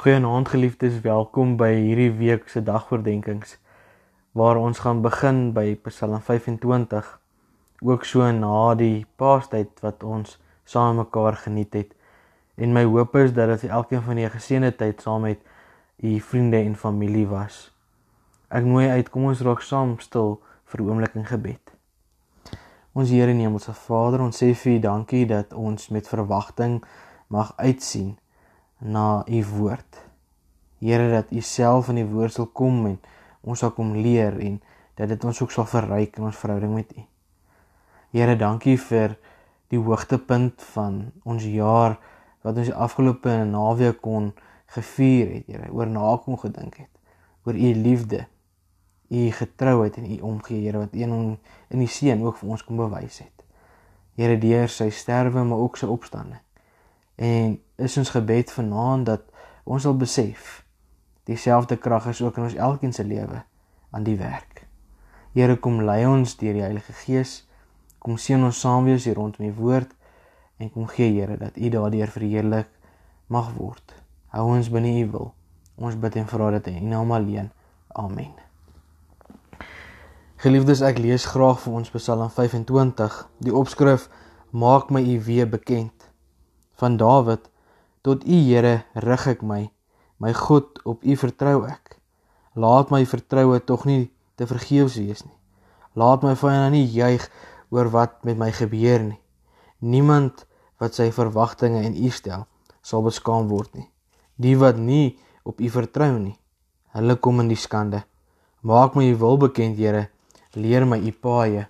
Goeienaand geliefdes, welkom by hierdie week se dagoordenkings waar ons gaan begin by Psalm 25 ook so na die Paastyd wat ons saam mekaar geniet het. En my hoop is dat dit elkeen van julle geseënde tyd saam met u vriende en familie was. Ek nooi uit, kom ons raak saam stil vir 'n oomblik in gebed. Ons Here en Hemelse Vader, ons sê vir U dankie dat ons met verwagting mag uitsien na u woord. Here dat u self in die woord sal kom en ons sal kom leer en dat dit ons ook sal verryk in ons verhouding met u. Here, dankie vir die hoogtepunt van ons jaar wat ons afgelope naweek kon gevier het, Here, oor nakom gedink het, oor u liefde, u getrouheid en u omgee, Here, wat een in die seën ook vir ons kom bewys het. Here, deur sy sterwe maar ook sy opstanding. En is ons gebed vanaand dat ons sal besef dieselfde krag is ook in ons elkeen se lewe aan die werk. Here kom lei ons deur die Heilige Gees. Kom seën ons saam wees hier rondom die woord en kom gee Here dat U daardeur verheerlik mag word. Hou ons binne U wil. Ons bid en vra dit in U naam alleen. Amen. Geliefdes, ek lees graag vir ons Psalm 25. Die opskrif Maak my U weer bekend van Dawid tot U Here rig ek my. My God op U vertrou ek. Laat my vertroue tog nie te vergeefs wees nie. Laat my vyande nie juig oor wat met my gebeur nie. Niemand wat sy verwagtinge in U stel sal beskaam word nie. Die wat nie op U vertrou nie hulle kom in die skande. Maak my U wil bekend Here. Leer my U paaie.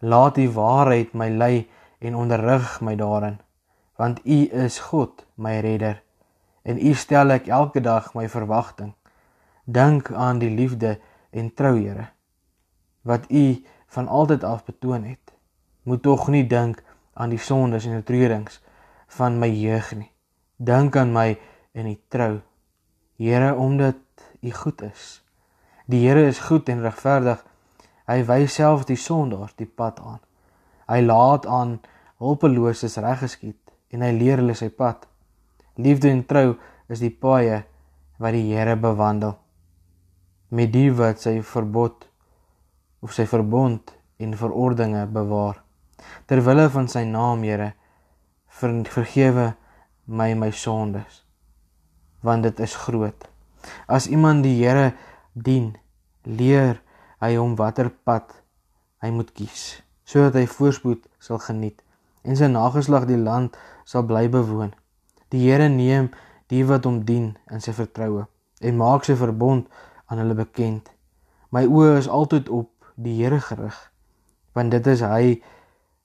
Laat U waarheid my lei en onderrig my daarin want U is God, my redder. En U stel ek elke dag my verwagting. Dink aan die liefde en trou, Here, wat U van altyd af betoon het. Moet tog nie dink aan die sondes en oortredings van my jeug nie. Dink aan my in die trou. Here, omdat U goed is. Die Here is goed en regverdig. Hy wys self die sondaars die pad aan. Hy laat aan hulpeloses reggeskied en hy leer hulle sy pad. Liefde en trou is die paaie wat die Here bewandel. Met die wat sy verbod of sy verbond en verordeninge bewaar. Ter wille van sy naam, Here, ver, vergewe my my sondes, want dit is groot. As iemand die Here dien, leer hy hom watter pad hy moet kies, sodat hy voorspoed sal geniet en sy nageslag die land sal bly bewoon. Die Here neem die wat hom dien in sy vertroue en maak sy verbond aan hulle bekend. My oë is altyd op die Here gerig, want dit is hy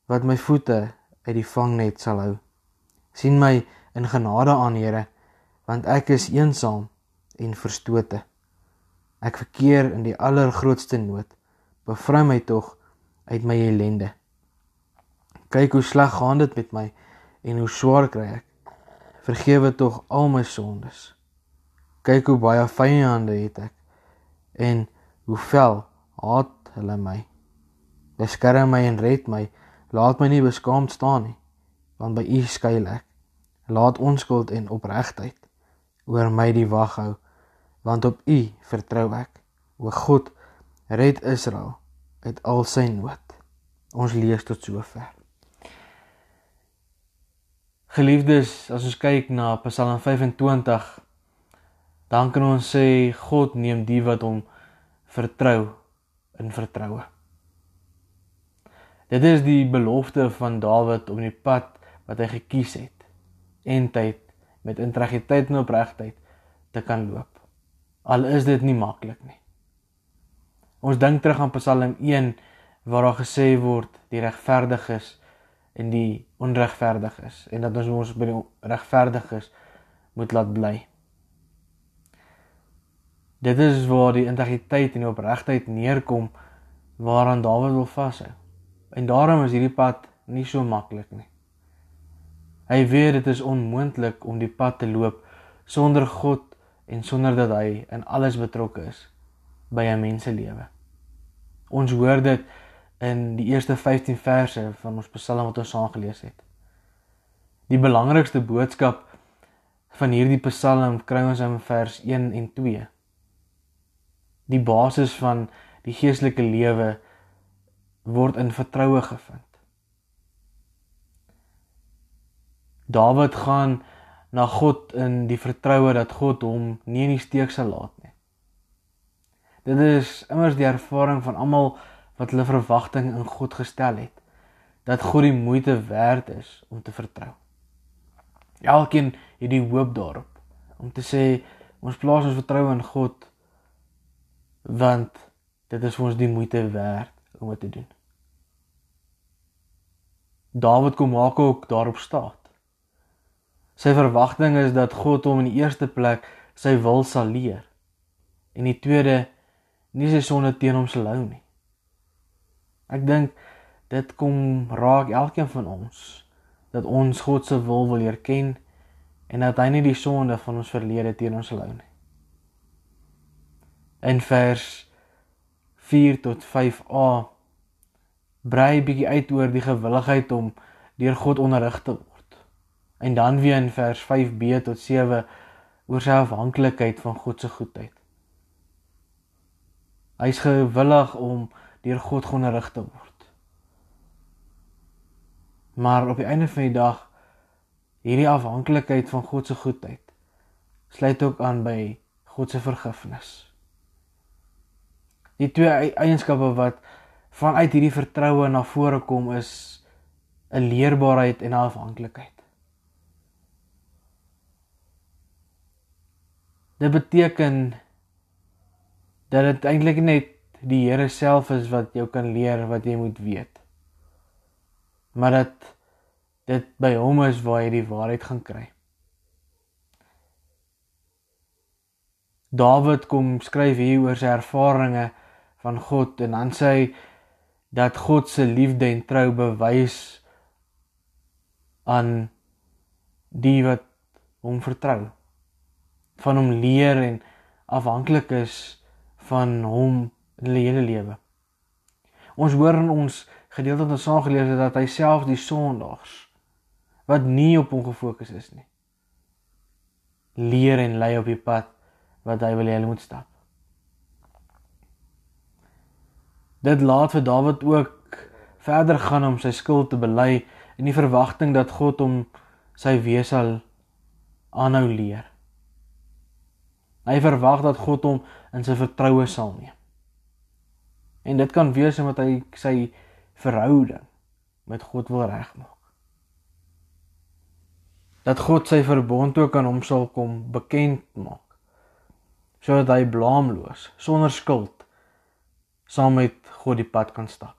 wat my voete uit die vangnet sal hou. sien my in genade aan, Here, want ek is eensaam en verstote. Ek verkeer in die allergrootste nood. Bevry my tog uit my ellende. Kyk hoe sleg gaan dit met my en hoe swaar kry ek. Vergewe tog al my sondes. Kyk hoe baie vyande het ek en hoe vel haat hulle my. Beskerm my en red my. Laat my nie beskaamd staan nie, want by U skuil ek. Laat onskuld en opregtheid oor my die wag hou, want op U vertrou ek. O God, red Israel uit al sy nood. Ons lees tot sover. Geliefdes, as ons kyk na Psalm 25, dan kan ons sê God neem die wat hom vertrou in vertroue. Dit is die belofte van Dawid om die pad wat hy gekies het en tyd met integriteit en opregtheid te kan loop. Al is dit nie maklik nie. Ons dink terug aan Psalm 1 waar daar gesê word die regverdiges en die onregverdig is en dat ons ons by die regverdiges moet laat bly. Dit is waar die integriteit en die opregtheid neerkom waaraan Dawid wil vashou. En daarom is hierdie pad nie so maklik nie. Hy weet dit is onmoontlik om die pad te loop sonder God en sonder dat hy in alles betrokke is by 'n mens se lewe. Ons hoor dit in die eerste 15 verse van ons Psalm wat ons aangelees het. Die belangrikste boodskap van hierdie Psalm kry ons in vers 1 en 2. Die basis van die geestelike lewe word in vertroue gevind. Dawid gaan na God in die vertroue dat God hom nie in die steek sal laat nie. Dit is immers die ervaring van almal wat hulle verwagting in God gestel het dat God die moeite werd is om te vertrou. Elkeen het die hoop daarop om te sê ons plaas ons vertroue in God want dit is vir ons die moeite werd om dit te doen. Dawid kom maak ook daarop staat. Sy verwagting is dat God hom in die eerste plek sy wil sal leer en die tweede nie sy sonde teen hom sal hou nie. Ek dink dit kom raak elkeen van ons dat ons God se wil wil leer ken en dat hy nie die sonde van ons verlede teen ons hou nie. In vers 4 tot 5a brei bietjie uit oor die gewilligheid om deur God onderrig te word. En dan weer in vers 5b tot 7 oor sy afhanklikheid van God se goedheid. Hy's gewillig om deur God onderrig te word. Maar op die einde van die dag hierdie afhanklikheid van God se goedheid sluit ook aan by God se vergifnis. Die twee eienskappe wat vanuit hierdie vertroue na vore kom is 'n leerbaarheid en 'n afhanklikheid. Dit beteken dat dit eintlik net die Here self is wat jou kan leer wat jy moet weet. Maar dat dit by hom is waar jy die waarheid gaan kry. Dawid kom skryf hier oor sy ervarings van God en dan sê hy dat God se liefde en trou bewys aan die wat hom vertrou van hom leer en afhanklik is van hom hulle hele lewe. Ons hoor in ons gedeelte wat ons saam gelees het dat hy self die sondaars wat nie op hom gefokus is nie leer en lei op die pad wat hy wil hê hulle moet stap. Dit laat vir Dawid ook verder gaan om sy skuld te bely in die verwagting dat God hom sy wees sal aanhou leer. Hy verwag dat God hom in sy vertroue sal neem. En dit kan wees omdat hy sy verhouding met God wil regmaak. Dat God sy verbond ook aan hom sal kom bekend maak sodat hy blaamloos sonder skuld saam met God die pad kan stap.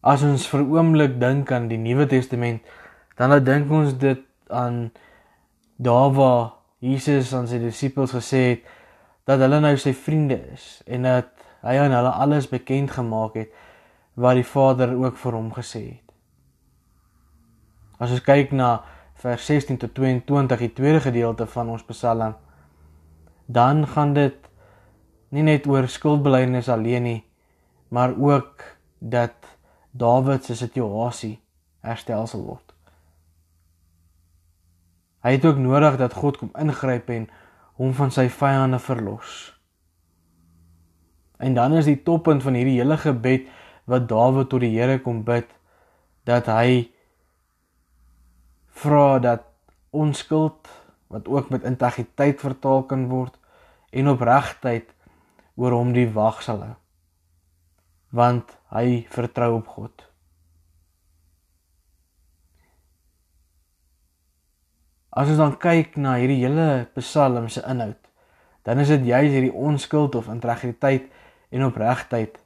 As ons vir oomblik dink aan die Nuwe Testament, dan dink ons dit aan daar waar Jesus aan sy disippels gesê het dat hulle nou sy vriende is en dat hy aan hulle alles bekend gemaak het wat die Vader ook vir hom gesê het. As ons kyk na vers 16 tot 22, die tweede gedeelte van ons Psalm, dan gaan dit nie net oor skuldbeleidings alleen nie, maar ook dat Dawid se situasie herstel sal word. Hy het ook nodig dat God kom ingryp en hom van sy vyande verlos. En dan is die toppunt van hierdie hele gebed wat Dawid tot die Here kom bid dat hy vra dat onskuld wat ook met integriteit vertaal kan word en opregtheid oor hom die wag sal hou want hy vertrou op God. As ons dan kyk na hierdie hele Psalm se inhoud, dan is dit juis hierdie onskuld of integriteit en opregtheid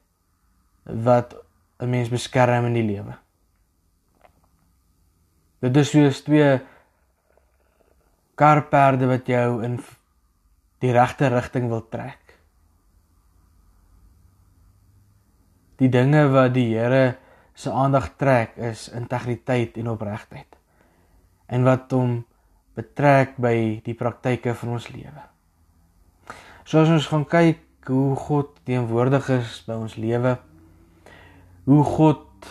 wat 'n mens beskerm in die lewe. Dit is soos twee karperde wat jou in die regte rigting wil trek. die dinge wat die Here se aandag trek is integriteit en opregtheid. En wat hom betrek by die praktyke van ons lewe. So as ons gaan kyk hoe God teenwoordig is by ons lewe, hoe God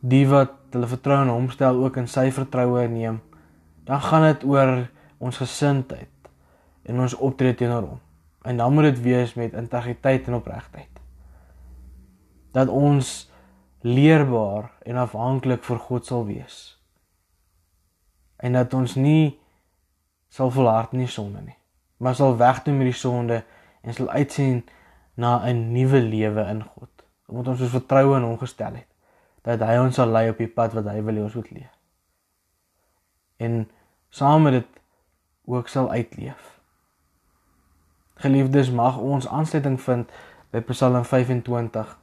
die wat hulle vertroue in hom stel ook in sy vertroue neem, dan gaan dit oor ons gesindheid en ons optrede teenoor hom. En dan moet dit wees met integriteit en opregtheid. Dat ons leerbaar en afhanklik vir God sal wees. En dat ons nie sal volhard in die sonde nie, maar sal wegdoen met die sonde en sal uitsien na 'n nuwe lewe in God. Omdat ons ons vertroue in hom gestel het dat hy ons sal lei op die pad wat hy wil hê ons moet leef. En saam met dit ook sal uitleef. Geliefdes, mag ons aansluiting vind by Psalm 25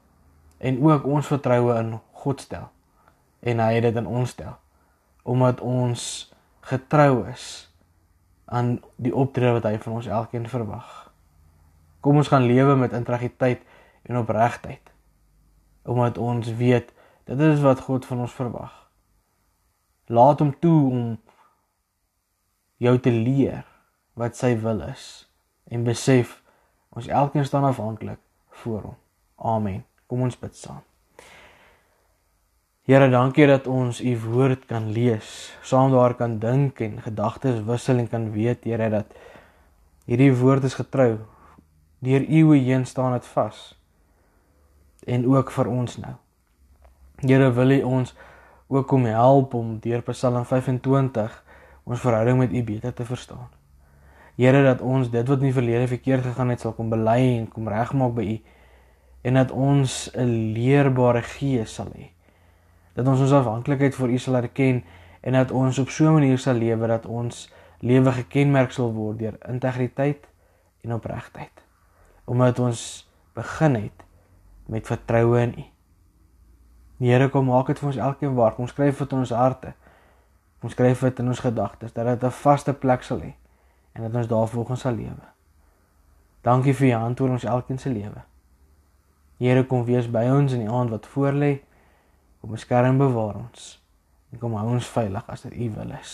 en ook ons vertroue in God stel en hy het dit in ons stel omdat ons getrou is aan die opdrag wat hy van ons elkeen verwag. Kom ons gaan lewe met integriteit en opregtheid omdat ons weet Dit is wat God van ons verwag. Laat hom toe om jou te leer wat sy wil is en besef ons elkeen staan afhanklik voor hom. Amen. Kom ons bid saam. Here, dankie dat ons u woord kan lees, saam daar kan dink en gedagtes wissel en kan weet, Here, dat hierdie woord is getrou. Deur eeue heen staan dit vas. En ook vir ons nou. Here wil U ons ook kom help om deur Psalm 25 ons verhouding met U beter te verstaan. Here dat ons dit wat in die verlede verkeerd gegaan het sal kom bely en kom regmaak by U en dat ons 'n leerbare gees sal hê. Dat ons ons afhanklikheid vir U sal erken en dat ons op so 'n manier sal lewe dat ons lewe gekenmerk sal word deur integriteit en opregtheid. Omdat ons begin het met vertroue in U. Die Here kom maak dit vir ons elkeen waar. Kom skryf dit in ons harte. Kom skryf dit in ons gedagtes dat dit 'n vaste plek sal hê en dat ons daarvolgens sal lewe. Dankie vir u hand oor ons elkeen se lewe. Here kom wees by ons in die aand wat voorlê. Kom beskerm bewaar ons. En kom hou ons veilig as dit u wil is.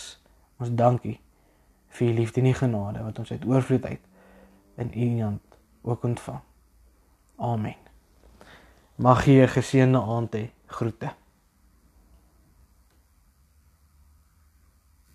Ons dankie vir u liefde en u genade wat ons uit oorvloed uit in u hand ook ontvang. Amen. Mag jy 'n geseënde aand hê. Groete.